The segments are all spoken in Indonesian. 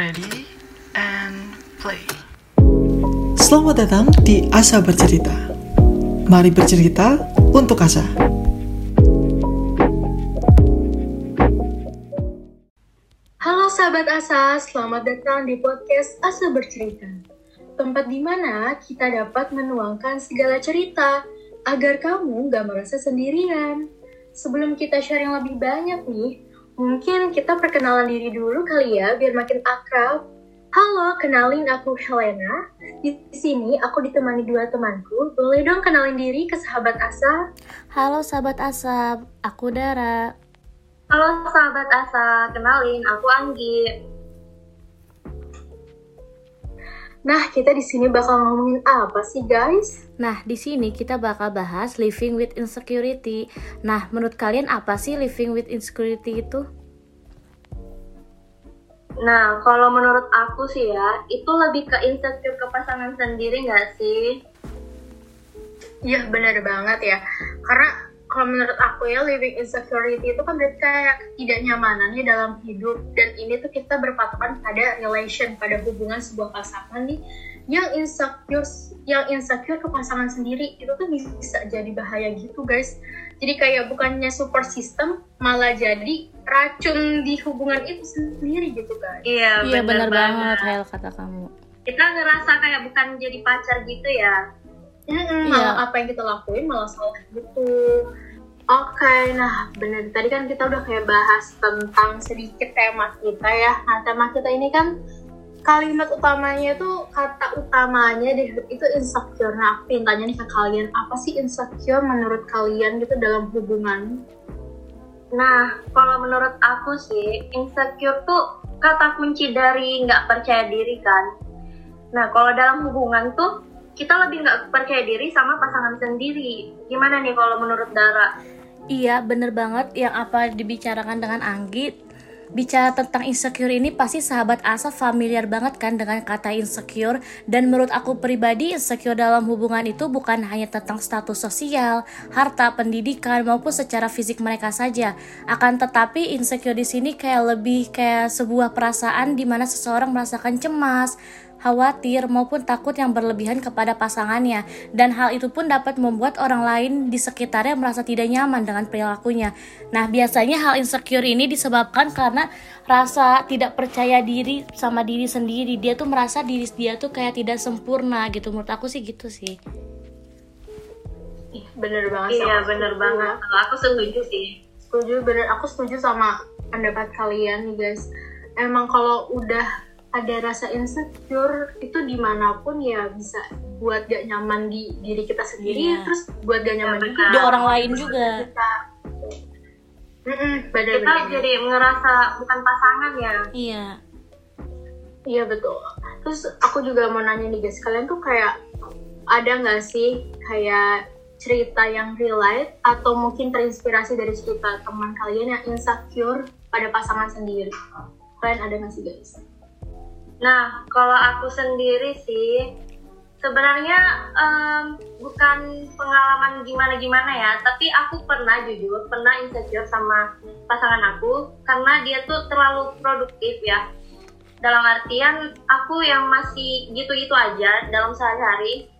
ready and play. Selamat datang di Asa Bercerita. Mari bercerita untuk Asa. Halo sahabat Asa, selamat datang di podcast Asa Bercerita. Tempat di mana kita dapat menuangkan segala cerita agar kamu gak merasa sendirian. Sebelum kita sharing lebih banyak nih, mungkin kita perkenalan diri dulu kali ya biar makin akrab. Halo, kenalin aku Helena. Di sini aku ditemani dua temanku. Boleh dong kenalin diri ke sahabat Asa? Halo sahabat Asap, aku Dara. Halo sahabat Asa, kenalin aku Anggi. Nah, kita di sini bakal ngomongin apa sih, guys? Nah, di sini kita bakal bahas living with insecurity. Nah, menurut kalian apa sih living with insecurity itu? Nah, kalau menurut aku sih ya, itu lebih ke insecure ke pasangan sendiri nggak sih? Iya, benar banget ya. Karena kalau menurut aku ya, living insecurity itu kan berarti kayak ketidaknyamanannya dalam hidup. Dan ini tuh kita berpatokan pada relation, pada hubungan sebuah pasangan nih yang insecure yang insecure ke pasangan sendiri itu tuh bisa jadi bahaya gitu guys jadi kayak bukannya support system malah jadi racun di hubungan itu sendiri gitu guys Iya, Iya benar bener banget, Hel kata kamu. Kita ngerasa kayak bukan jadi pacar gitu ya. Iya. malah apa yang kita lakuin malah salah gitu Oke, nah bener tadi kan kita udah kayak bahas tentang sedikit tema kita ya. Nah tema kita ini kan kalimat utamanya tuh kata utamanya di itu insecure. Nah aku pengen tanya nih ke kalian, apa sih insecure menurut kalian gitu dalam hubungan? Nah, kalau menurut aku sih, insecure tuh kata kunci dari nggak percaya diri kan. Nah, kalau dalam hubungan tuh, kita lebih nggak percaya diri sama pasangan sendiri. Gimana nih kalau menurut Dara? Iya, bener banget yang apa dibicarakan dengan Anggi. Bicara tentang insecure ini pasti sahabat Asa familiar banget kan dengan kata insecure dan menurut aku pribadi insecure dalam hubungan itu bukan hanya tentang status sosial, harta, pendidikan maupun secara fisik mereka saja. Akan tetapi insecure di sini kayak lebih kayak sebuah perasaan di mana seseorang merasakan cemas, khawatir maupun takut yang berlebihan kepada pasangannya dan hal itu pun dapat membuat orang lain di sekitarnya merasa tidak nyaman dengan perilakunya. Nah, biasanya hal insecure ini disebabkan karena rasa tidak percaya diri sama diri sendiri. Dia tuh merasa diri dia tuh kayak tidak sempurna gitu. Menurut aku sih gitu sih. Ih, bener banget. Iya, bener setuju. banget. Kalau aku setuju sih. setuju bener aku setuju sama pendapat kalian nih guys emang kalau udah ada rasa insecure itu di mana pun ya bisa buat gak nyaman di diri kita sendiri Iya. terus buat gak nyaman Iya, juga. Di orang lain juga. kita Mm-mm, bener Kita bener jadi ngerasa bukan pasangan ya. Iya. iya betul terus aku juga mau nanya nih guys kalian tuh kayak ada nggak sih kayak cerita yang real life atau mungkin terinspirasi dari cerita teman kalian yang insecure pada pasangan sendiri kalian ada nggak sih guys Nah, kalau aku sendiri sih sebenarnya em, bukan pengalaman gimana-gimana ya, tapi aku pernah jujur pernah insecure sama pasangan aku karena dia tuh terlalu produktif ya. Dalam artian aku yang masih gitu-gitu aja dalam sehari-hari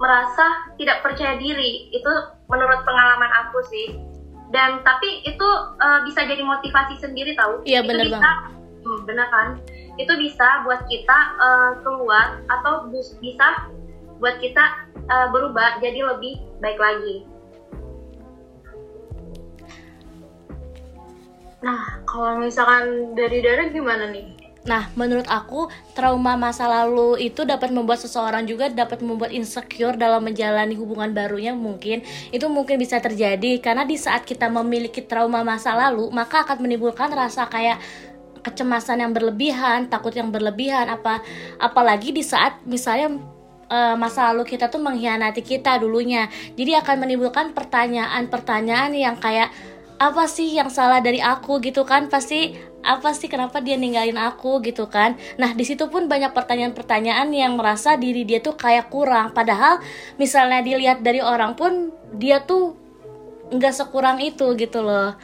merasa tidak percaya diri. Itu menurut pengalaman aku sih. Dan tapi itu eh, bisa jadi motivasi sendiri tahu. Iya, bisa- banget. Hmm, bener kan? Itu bisa buat kita eh, keluar atau bisa buat kita eh, berubah jadi lebih baik lagi. Nah, kalau misalkan dari Dara gimana nih? Nah, menurut aku trauma masa lalu itu dapat membuat seseorang juga dapat membuat insecure dalam menjalani hubungan barunya mungkin. Itu mungkin bisa terjadi karena di saat kita memiliki trauma masa lalu, maka akan menimbulkan rasa kayak kecemasan yang berlebihan, takut yang berlebihan apa apalagi di saat misalnya eh, masa lalu kita tuh mengkhianati kita dulunya. Jadi akan menimbulkan pertanyaan-pertanyaan yang kayak apa sih yang salah dari aku? gitu kan. Pasti apa sih kenapa dia ninggalin aku? gitu kan. Nah di situ pun banyak pertanyaan-pertanyaan yang merasa diri dia tuh kayak kurang. Padahal misalnya dilihat dari orang pun dia tuh nggak sekurang itu gitu loh.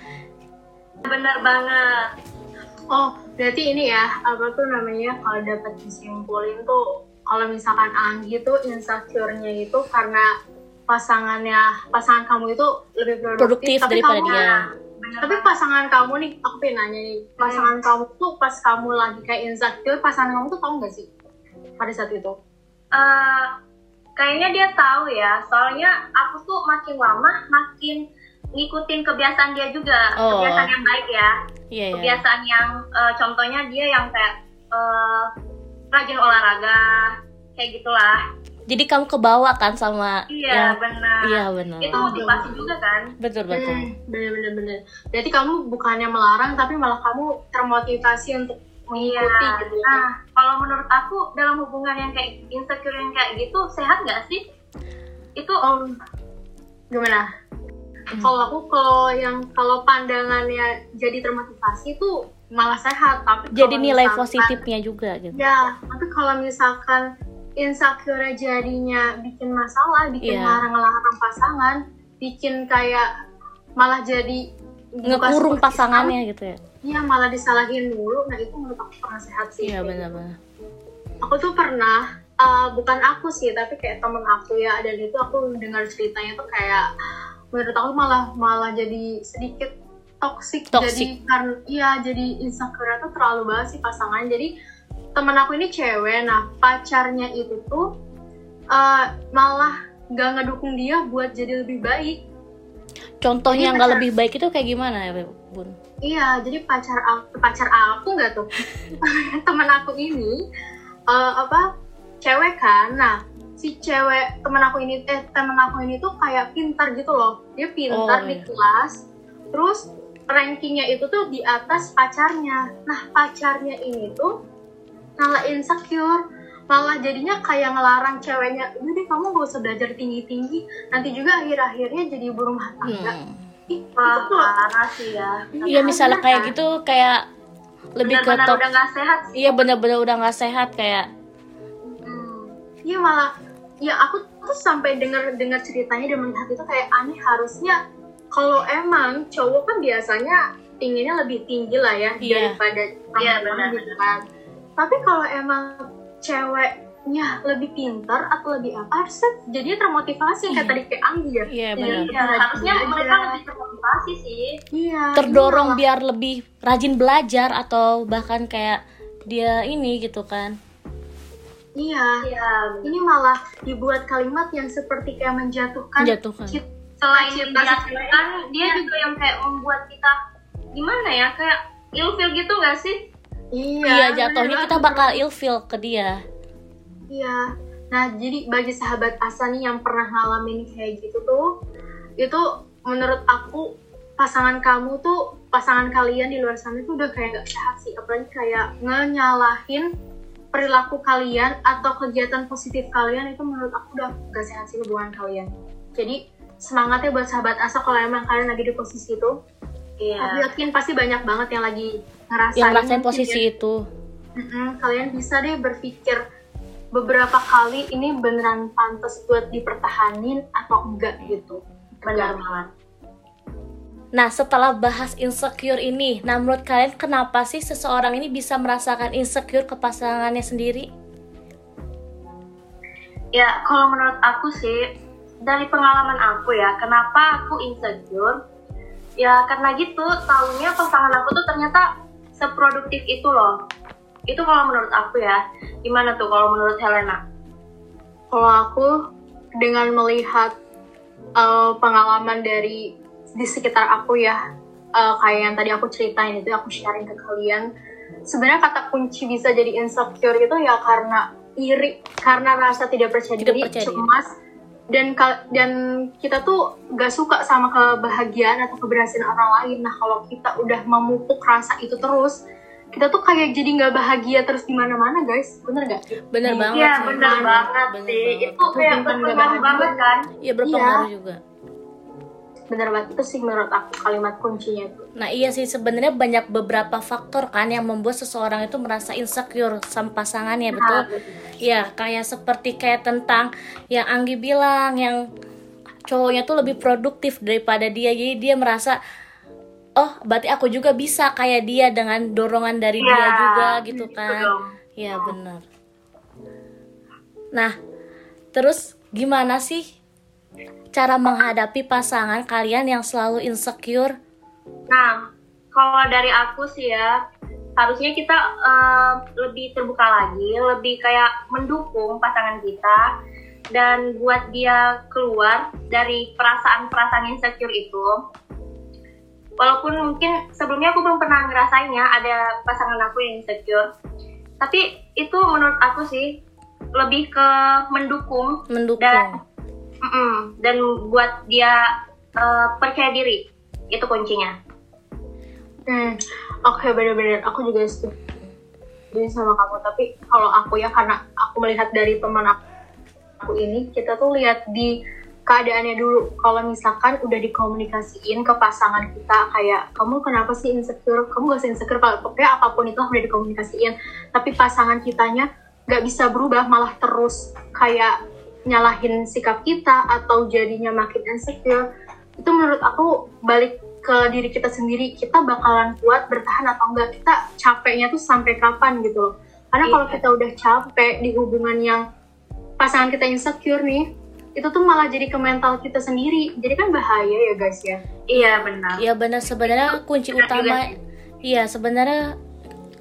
Bener banget. Oh, berarti ini ya, apa tuh namanya kalau dapat disimpulin tuh kalau misalkan Anggi tuh insecure-nya itu karena pasangannya pasangan kamu itu lebih produktif, Produktif tapi daripada kamu- dia. Tapi pasangan kamu nih, aku pengen nanya nih, pasangan kamu tuh pas kamu lagi kayak insecure, pasangan kamu tuh tahu nggak sih pada saat itu? Eh, kayaknya dia tahu ya, soalnya aku tuh makin lama makin ngikutin kebiasaan dia juga, Oh. kebiasaan yang baik ya, Iya, iya. kebiasaan yang eh, contohnya dia yang kayak eh, rajin olahraga, kayak gitulah. Jadi kamu kebawa kan sama Iya yang benar. Iya benar. Itu motivasi juga kan? Betul betul. Hmm, bener-bener bener. Berarti kamu bukannya melarang, tapi malah kamu termotivasi untuk Iya. mengikuti gitu. ya. Nah, kalau menurut aku dalam hubungan yang kayak insecure yang kayak gitu sehat nggak sih? Itu Oh, gimana? Hmm. Kalau aku kalau yang kalau pandangannya jadi termotivasi itu malah sehat, tapi Jadi nilai misalkan- positifnya juga gitu. Ya, tapi kalau misalkan insecure jadinya bikin masalah, bikin Iya. larang-larang pasangan, bikin kayak malah jadi Ngekurung pasangannya gitu ya. Iya, malah disalahin mulu. Nah, itu menurut aku kurang sehat sih. Iya benar-benar. Aku tuh pernah uh, bukan aku sih, tapi kayak temen aku ya, dan itu aku dengar ceritanya tuh kayak menurut aku malah malah jadi sedikit toxic, Toxic. jadi karena iya jadi insecure tuh terlalu banget sih pasangan. Jadi temen aku ini cewek, nah pacarnya itu tuh uh, malah gak ngedukung dia buat jadi lebih baik. Contohnya yang nggak pacar- lebih baik itu kayak gimana ya, Bun? Iya, jadi pacar aku, pacar aku nggak tuh, temen aku ini uh, apa cewek kan. Nah, si cewek temen aku ini, eh temen aku ini tuh kayak pintar gitu loh. Dia pintar Oh, di iya. kelas, terus rankingnya itu tuh di atas pacarnya. Nah, pacarnya ini tuh malah insecure, malah jadinya kayak ngelarang ceweknya, udah deh kamu gak usah belajar tinggi-tinggi, nanti juga akhir-akhirnya jadi ibu rumah tangga. Hmm. Ih, parah sih ya. Iya misalnya kayak gitu kayak lebih ke Benar-benar top. udah nggak sehat sih. Iya benar-benar udah nggak sehat kayak Hmm. Iya malah, ya aku tuh sampai dengar dengar ceritanya dan melihat itu kayak aneh harusnya kalau emang cowok kan biasanya inginnya lebih tinggi lah ya Iya. daripada Iya, perempuan benar. gitu kan. Tapi kalau emang ceweknya lebih pintar atau lebih apa harusnya jadinya termotivasi kayak Iya. tadi kayak Anggi ya. Iya, Jadi benar. Ya, harusnya mereka lebih termotivasi sih. iya, terdorong malah- biar lebih rajin belajar atau bahkan kayak dia ini gitu kan. Iya. Iya. Ini malah dibuat kalimat yang seperti kayak menjatuhkan Menjatuhkan. cit- Selain menjatuhkan, dia juga yang kayak membuat kita gimana ya kayak ilfil gitu nggak sih? Iya, jatuhnya bener kita bakal ilfeel ke dia. Iya. Nah, jadi bagi sahabat Asa nih yang pernah ngalamin kayak gitu tuh, itu menurut aku pasangan kamu tuh, pasangan kalian di luar sana tuh udah kayak gak sehat sih. Apalagi kayak ngenyalahin perilaku kalian atau kegiatan positif kalian itu menurut aku udah gak sehat sih hubungan kalian. Jadi semangatnya buat sahabat Asa kalau emang kalian lagi di posisi itu. Aku Iya. yakin pasti banyak banget yang lagi ngerasain. Yang ngerasain posisi ya. itu. Mm-mm, kalian bisa deh berpikir beberapa kali ini beneran pantas buat dipertahanin atau enggak gitu. Benar banget. Nah, setelah bahas insecure ini, nah menurut kalian kenapa sih seseorang ini bisa merasakan insecure ke pasangannya sendiri? Ya, kalau menurut aku sih, dari pengalaman aku ya, kenapa aku insecure? Ya, karena gitu, tahunya pasangan aku tuh ternyata seproduktif itu loh. Itu kalau menurut aku ya. Gimana tuh kalau menurut Helena? Kalau aku dengan melihat uh, pengalaman dari di sekitar aku ya, uh, kayak yang tadi aku ceritain itu aku sharing ke kalian. Sebenarnya kata kunci bisa jadi insecure itu ya karena iri, karena rasa tidak percaya Tidak diri, percaya diri. cemas, dan dan kita tuh gak suka sama kebahagiaan atau keberhasilan orang lain. Nah kalau kita udah memupuk rasa itu terus, kita tuh kayak jadi nggak bahagia terus di mana-mana guys, bener gak? Bener banget Iya, sih. benar banget Bener sih. banget. Itu kayak Bukan nggak berpengaruh banget kan? Iya berpengaruh juga. Bener banget itu sih menurut aku kalimat kuncinya tuh. Nah iya sih sebenarnya banyak beberapa faktor kan yang membuat seseorang itu merasa insecure sama pasangannya betul? Iya kayak seperti kayak tentang yang Anggi bilang yang cowoknya tuh lebih produktif daripada dia jadi dia merasa oh berarti aku juga bisa kayak dia dengan dorongan dari dia Iya, juga gitu gitu kan. Iya benar nah terus gimana sih cara menghadapi pasangan kalian yang selalu insecure? Nah, kalau dari aku sih ya, harusnya kita eh, lebih terbuka lagi, lebih kayak mendukung pasangan kita. Dan buat dia keluar dari perasaan-perasaan insecure itu. Walaupun mungkin sebelumnya aku belum pernah ngerasainnya ada pasangan aku yang insecure, tapi itu menurut aku sih lebih ke mendukung. Mendukung. Dan Mm-mm. dan buat dia eh, percaya diri itu kuncinya Hmm, oke bener-bener aku juga setuju sama kamu. Tapi kalau aku ya karena aku melihat dari teman aku, aku ini, kita tuh lihat di keadaannya dulu. Kalau misalkan udah dikomunikasiin ke pasangan kita kayak kamu kenapa sih insecure? Kamu gak usah insecure kalau pokoknya apa pun itu udah dikomunikasiin. Tapi pasangan kitanya gak bisa berubah malah terus kayak nyalahin sikap kita atau jadinya makin insecure. Itu menurut aku balik ke diri kita sendiri kita bakalan kuat bertahan atau enggak kita capeknya tuh sampai kapan gitu loh. Karena Iya. kalau kita udah capek di hubungan yang pasangan kita insecure nih itu tuh malah jadi ke mental kita sendiri. Jadi kan bahaya ya guys ya. Iya benar. Ya benar. Sebenarnya kunci utama iya sebenarnya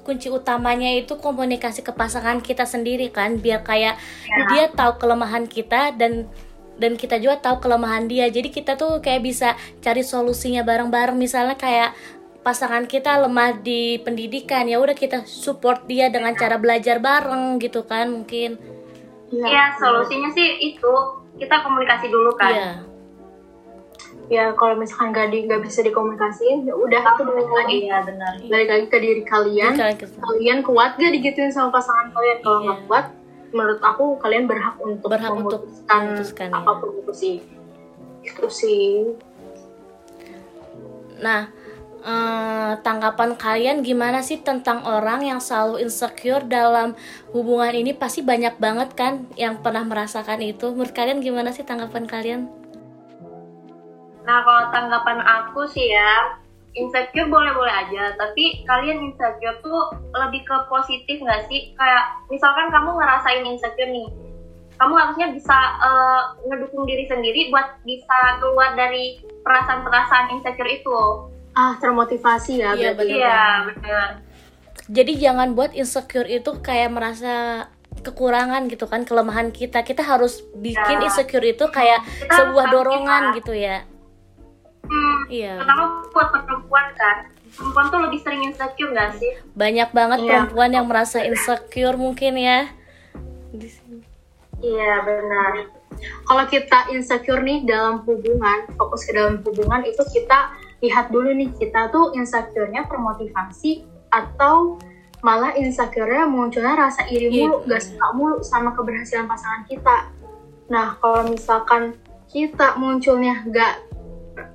kunci utamanya itu komunikasi ke pasangan kita sendiri kan biar kayak Ya. dia tahu kelemahan kita dan dan kita juga tahu kelemahan dia. Jadi kita tuh kayak bisa cari solusinya bareng-bareng. Misalnya kayak pasangan kita lemah di pendidikan ya udah kita support dia dengan cara belajar bareng gitu kan mungkin. Iya solusinya sih itu. Kita komunikasi dulu kan. Iya ya kalau misalkan gak di nggak bisa dikomunikasiin ya udah itu balik lagi iya benar balik lagi ke diri kalian kalian- kuat gak digituin sama pasangan kalian kalau Iya. nggak kuat menurut aku kalian berhak untuk Berhak untuk memutuskan, memutuskan, ya. apa pun itu sih itu sih Nah, eh, tanggapan kalian gimana sih tentang orang yang selalu insecure dalam hubungan ini? Pasti banyak banget kan yang pernah merasakan itu. Menurut kalian gimana sih tanggapan kalian? Nah kalau tanggapan aku sih ya insecure boleh-boleh aja tapi kalian insecure tuh lebih ke positif nggak sih kayak misalkan kamu ngerasain insecure nih kamu harusnya bisa eh, ngedukung diri sendiri buat bisa keluar dari perasaan-perasaan insecure itu ah termotivasi ya Iya, berarti iya benar Jadi jangan buat insecure itu kayak merasa kekurangan gitu kan, kelemahan kita. Kita harus bikin Ya. insecure itu kayak Kita sebuah dorongan kita. gitu ya. Hmm, Iya. terutama buat perempuan kan perempuan tuh lebih sering insecure nggak sih Banyak banget Iya. perempuan yang merasa insecure mungkin ya. Di sini. iya benar kalau kita insecure nih dalam hubungan fokus ke dalam hubungan itu kita lihat dulu nih kita tuh insecure-nya termotivasi atau malah insecure-nya munculnya rasa iri Iya, mulu gak suka mulu sama keberhasilan pasangan kita nah kalau misalkan kita munculnya gak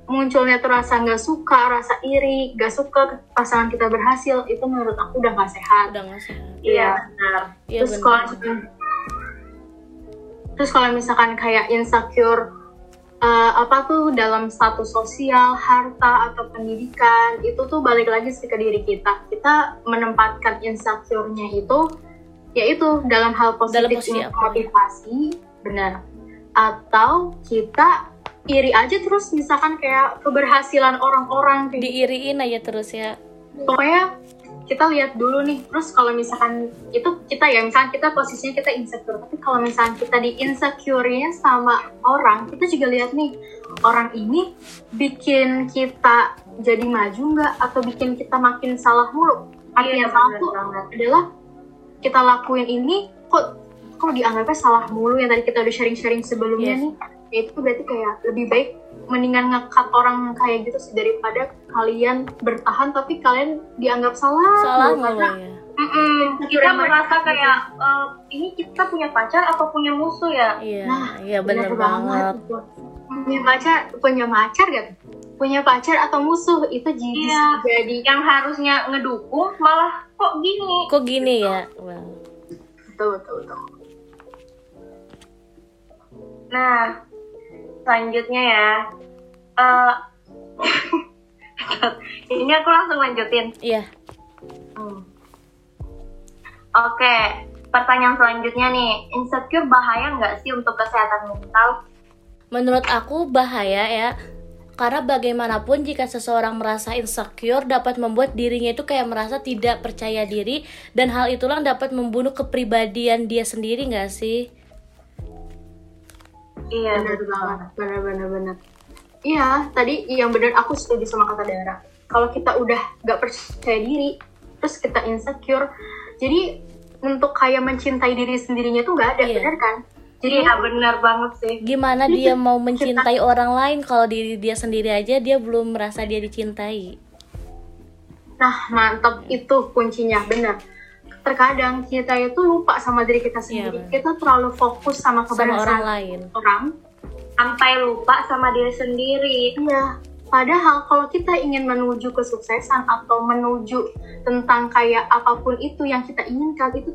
munculnya tuh rasa nggak suka, rasa iri, gak suka pasangan kita berhasil, itu menurut aku udah gak sehat. Udah nggak sehat. iya benar Iya terus kalau misalkan terus kalau misalkan kayak insecure eh, apa tuh dalam status sosial harta atau pendidikan itu tuh balik lagi sih ke diri kita kita menempatkan insecure-nya itu yaitu dalam hal Dalam positif apa? motivasi benar atau kita iri aja terus misalkan kayak keberhasilan orang-orang kayak Diiriin aja terus ya. pokoknya kita lihat dulu nih terus kalau misalkan itu kita ya misalkan kita posisinya kita insecure tapi kalau misalkan kita di insecure-nya sama orang kita juga lihat nih orang ini bikin kita jadi maju nggak? Atau bikin kita makin salah mulu? Iya, yang salah tuh adalah kita lakuin ini kok kok dianggapnya salah mulu yang tadi kita udah sharing-sharing sebelumnya Yes. nih ya itu berarti kayak lebih baik mendingan ngekat orang kayak gitu sih daripada kalian bertahan tapi kalian dianggap salah Salah mulu karena ya. Mm-mm, kita merasa kayak eh, ini kita punya pacar atau punya musuh ya Iya, Nah, iya bener, banget. itu. punya pacar punya pacar gak punya pacar atau musuh itu jadi Iya. jadi yang harusnya ngedukung malah kok gini Kok gini ya? Well, betul betul betul nah selanjutnya ya eh, Ini aku langsung lanjutin. Iya. Hmm. Oke, pertanyaan selanjutnya nih, insecure bahaya nggak sih untuk kesehatan mental? Menurut aku bahaya ya. Karena bagaimanapun jika seseorang merasa insecure dapat membuat dirinya itu kayak merasa tidak percaya diri dan hal itulah dapat membunuh kepribadian dia sendiri nggak sih? Iya, benar banget. benar benar benar. Iya tadi yang benar aku setuju sama kata Dara. Kalau kita udah gak percaya diri terus kita insecure jadi untuk kayak mencintai diri sendirinya tuh gak ada Iya. benar kan? Jadi Iya. benar banget sih. Gimana dia mau mencintai orang lain kalau diri dia sendiri aja dia belum merasa dia dicintai? nah mantap. Itu kuncinya benar terkadang kita itu lupa sama diri kita sendiri benar. kita terlalu fokus sama Sama keberhasilan orang lain. orang Sampai lupa sama diri sendiri. Iya, padahal kalau kita ingin menuju kesuksesan atau menuju tentang kayak apa pun itu yang kita inginkan itu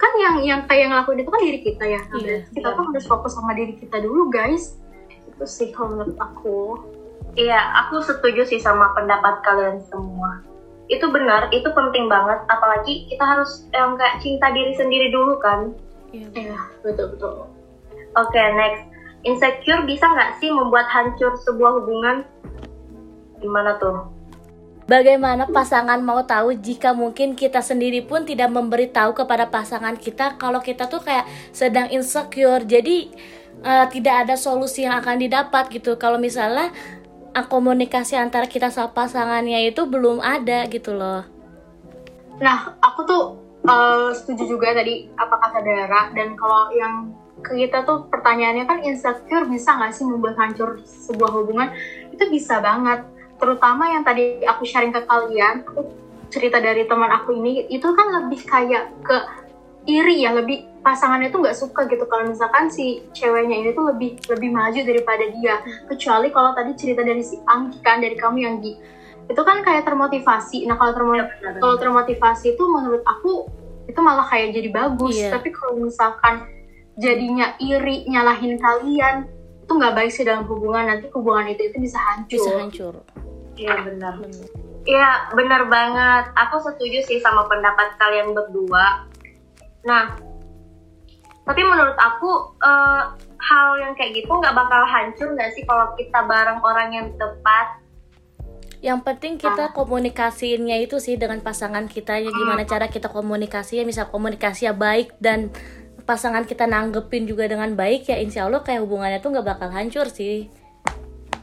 kan yang yang kayak ngelakuin itu kan diri kita ya. Nah, Iya, kita iya. tuh harus fokus sama diri kita dulu, guys. Itu sih kalau menurut aku. Iya, aku setuju sih sama pendapat kalian semua. Itu benar, itu penting banget. Apalagi kita harus yang kayak cinta diri sendiri dulu kan. Iya, betul betul. Oke, next. Insecure bisa nggak sih membuat hancur sebuah hubungan? Gimana tuh? Bagaimana pasangan mau tahu jika mungkin kita sendiri pun tidak memberitahu kepada pasangan kita kalau kita tuh kayak sedang insecure. Jadi eh, tidak ada solusi yang akan didapat gitu. Kalau misalnya eh, komunikasi antara kita sama pasangannya itu belum ada gitu loh. Nah, aku tuh eh, setuju juga tadi apa kata Dara dan kalau yang ke kita tuh pertanyaannya kan insecure bisa nggak sih membuat hancur sebuah hubungan? Itu bisa banget. Terutama yang tadi aku sharing ke kalian, cerita dari teman aku ini itu kan lebih kayak ke iri ya, lebih pasangannya tuh nggak suka gitu kalau misalkan si ceweknya ini tuh lebih lebih maju daripada dia. Kecuali kalau tadi cerita dari si Angki kan dari kamu yang di itu kan kayak termotivasi. Nah kalau termo- kalau termotivasi itu menurut aku itu malah kayak jadi bagus Iya. tapi kalau misalkan jadinya iri nyalahin kalian itu nggak baik sih dalam hubungan nanti hubungan itu itu bisa hancur Bisa hancur. Iya benar. Iya benar banget. Aku setuju sih sama pendapat kalian berdua. Nah, tapi menurut aku eh, hal yang kayak gitu nggak bakal hancur nggak sih kalau kita bareng orang yang tepat? Yang penting kita komunikasiinnya itu sih dengan pasangan kita ya gimana cara kita komunikasinya misal komunikasi ya baik dan pasangan kita nanggepin juga dengan baik ya insya Allah kayak hubungannya tuh nggak bakal hancur sih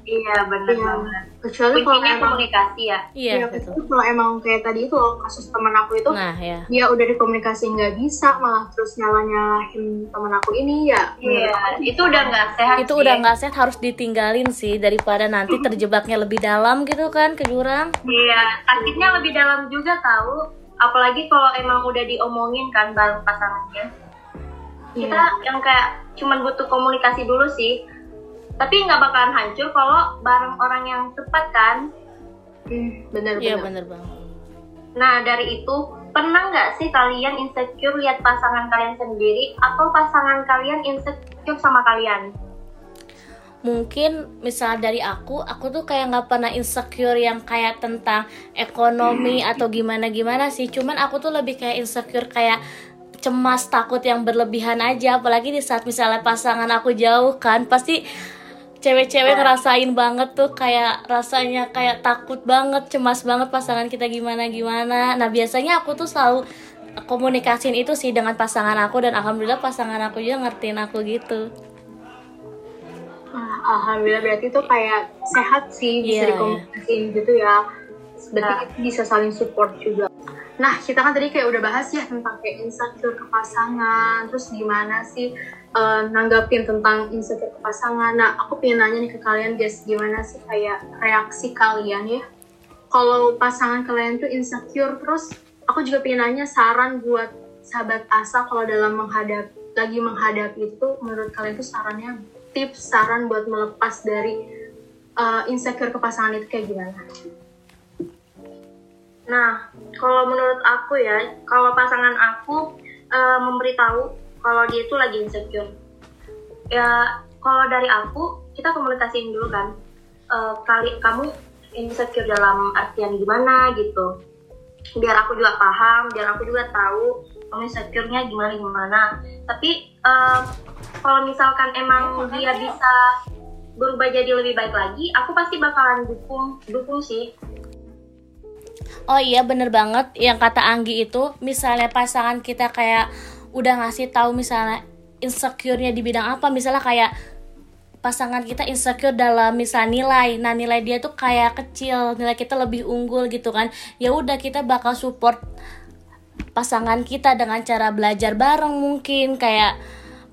Iya benar Iya. banget. kecuali kalau emang komunikasi ya. iya ya, betul kalau emang kayak tadi itu loh kasus teman aku itu nah ya dia udah dikomunikasi nggak bisa malah terus nyala nyalahin teman aku ini ya Iya, itu udah nggak sehat. itu sih. udah nggak sehat harus ditinggalin sih daripada nanti terjebaknya lebih dalam gitu kan ke jurang Iya, sakitnya lebih dalam juga tahu. Apalagi kalau emang udah diomongin kan bareng pasangannya. Kita yang kayak cuman butuh komunikasi dulu sih. Tapi nggak bakalan hancur kalau bareng orang yang tepat kan. Hmm, bener iya bener bener banget Nah dari itu pernah nggak sih kalian insecure lihat pasangan kalian sendiri atau pasangan kalian insecure sama kalian? mungkin misal dari aku aku tuh kayak nggak pernah insecure yang kayak tentang ekonomi atau gimana gimana sih cuman aku tuh lebih kayak insecure kayak cemas takut yang berlebihan aja apalagi di saat misalnya pasangan aku jauh kan pasti cewek-cewek ngerasain banget tuh kayak rasanya kayak takut banget cemas banget pasangan kita gimana gimana. Nah biasanya aku tuh selalu komunikasiin itu sih dengan pasangan aku dan alhamdulillah pasangan aku juga ngertiin aku gitu. Ah, Alhamdulillah berarti itu kayak sehat sih bisa Iya, dikomunikasiin gitu ya. Berarti itu bisa saling support juga. Nah kita kan tadi kayak udah bahas ya tentang kayak insecure ke pasangan, terus gimana sih eh, nanggapin tentang insecure ke pasangan. Nah aku pengen nanya nih ke kalian guys, gimana sih kayak reaksi kalian ya? Kalau pasangan kalian tuh insecure, terus aku juga pengen nanya saran buat sahabat asa kalau dalam menghadap lagi menghadapi itu, menurut kalian tuh sarannya tips saran buat melepas dari uh, insecure ke pasangan itu kayak gimana? Nah, kalau menurut aku ya, kalau pasangan aku eh, memberitahu kalau dia itu lagi insecure. Ya, kalau dari aku, kita komunikasiin dulu kan. Eh, kali kamu insecure dalam artian gimana gitu biar aku juga paham biar aku juga tahu kamu insecure-nya gimana gimana tapi uh, kalau misalkan emang dia bisa berubah jadi lebih baik lagi aku pasti bakalan dukung dukung sih Oh iya bener banget. Yang kata Anggi itu misalnya pasangan kita kayak udah ngasih tahu misalnya insecure-nya di bidang apa misalnya kayak pasangan kita insecure dalam misal nilai. Nah nilai dia tuh kayak kecil nilai kita lebih unggul gitu kan. Ya udah kita bakal support pasangan kita dengan cara belajar bareng mungkin kayak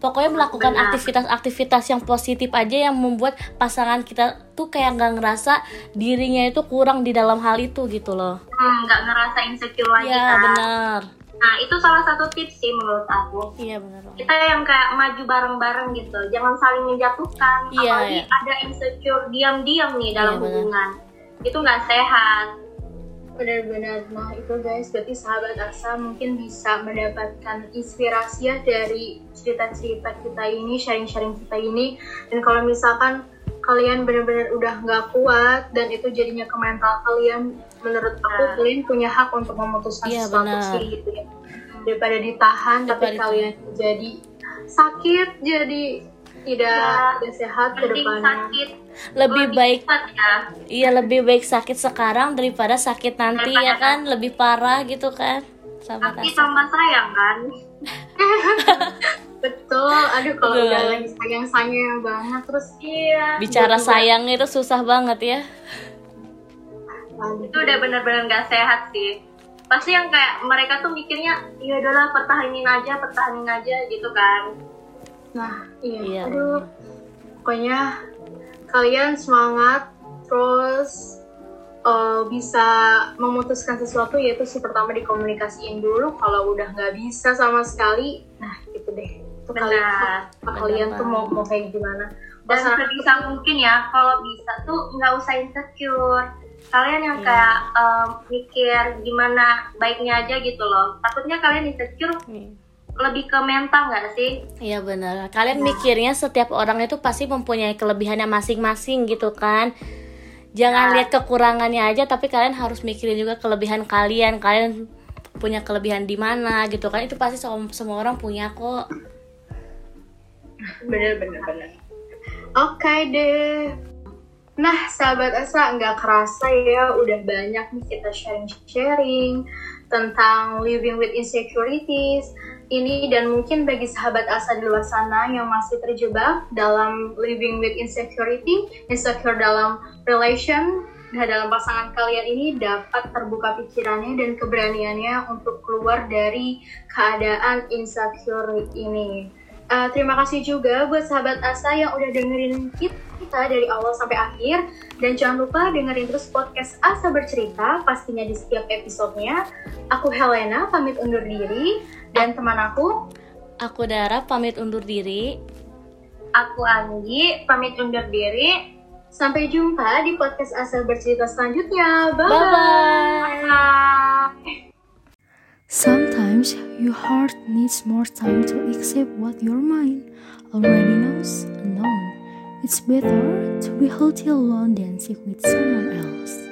pokoknya melakukan aktivitas-aktivitas yang positif aja yang membuat pasangan kita tuh kayak nggak ngerasa dirinya itu kurang di dalam hal itu gitu loh hmm, nggak hmm, ngerasa insecure lagi ya kan? benar Nah itu salah satu tips sih menurut aku. Iya benar. Kita yang kayak maju bareng-bareng gitu, jangan saling menjatuhkan. Iya, Apalagi iya. ada insecure diam-diam nih dalam iya, hubungan. Itu nggak sehat. Benar-benar. Nah itu guys, berarti sahabat Asa mungkin bisa mendapatkan inspirasi ya dari cerita-cerita kita ini, sharing-sharing kita ini. Dan kalau misalkan kalian benar-benar udah nggak kuat dan itu jadinya ke mental kalian menurut aku nah. kalian punya hak untuk memutuskan iya, sesuatu sih gitu ya daripada ditahan daripada tapi kalian jadi sakit jadi tidak ya, tidak sehat ke depannya. sakit. Lebih baik ya. iya lebih baik sakit sekarang daripada sakit nanti ya daripada ya kan? Lebih parah gitu kan? Sama tapi sama sayang kan? Betul. Aduh kalau udah lagi sayang sayang banget terus iya. Bicara sayang itu susah banget ya. Itu udah bener-bener gak sehat sih. Pasti yang kayak mereka tuh mikirnya ya udahlah pertahanin aja pertahanin aja gitu kan nah iya, iya. aduh. pokoknya kalian semangat terus uh, bisa memutuskan sesuatu yaitu sih pertama dikomunikasiin dulu kalau udah nggak bisa sama sekali. Nah gitu deh. Itu kalian kalian tuh mau mau kayak gimana? Dan sebisa mungkin ya kalau bisa tuh nggak usah insecure. Kalian yang yeah. kayak um, mikir gimana baiknya aja gitu loh. Takutnya kalian insecure. Yeah. Lebih ke mental nggak sih? Iya benar kalian yeah. mikirnya setiap orang itu pasti mempunyai kelebihannya masing-masing gitu kan? Jangan yeah. lihat kekurangannya aja tapi kalian harus mikirin juga kelebihan kalian. Kalian punya kelebihan di mana gitu kan? Itu pasti semua orang punya kok. Bener bener bener. Oke okay deh. Nah sahabat Asa nggak kerasa ya udah banyak nih kita sharing-sharing tentang living with insecurities ini dan mungkin bagi sahabat Asa di luar sana yang masih terjebak dalam living with insecurity, insecure dalam relation, nah dalam pasangan kalian ini dapat terbuka pikirannya dan keberaniannya untuk keluar dari keadaan insecure ini. Uh, terima kasih juga buat sahabat Asa yang udah dengerin kita dari awal sampai akhir. Dan jangan lupa dengerin terus podcast Asa Bercerita pastinya di setiap episodenya. Aku Helena pamit undur diri dan teman aku Aku Dara pamit undur diri. Aku Anggi pamit undur diri. Sampai jumpa di podcast Asa Bercerita selanjutnya. Bye-bye. Sometimes your heart needs more time to accept what your mind already knows and known. It's better to be healthy alone than sick with someone else.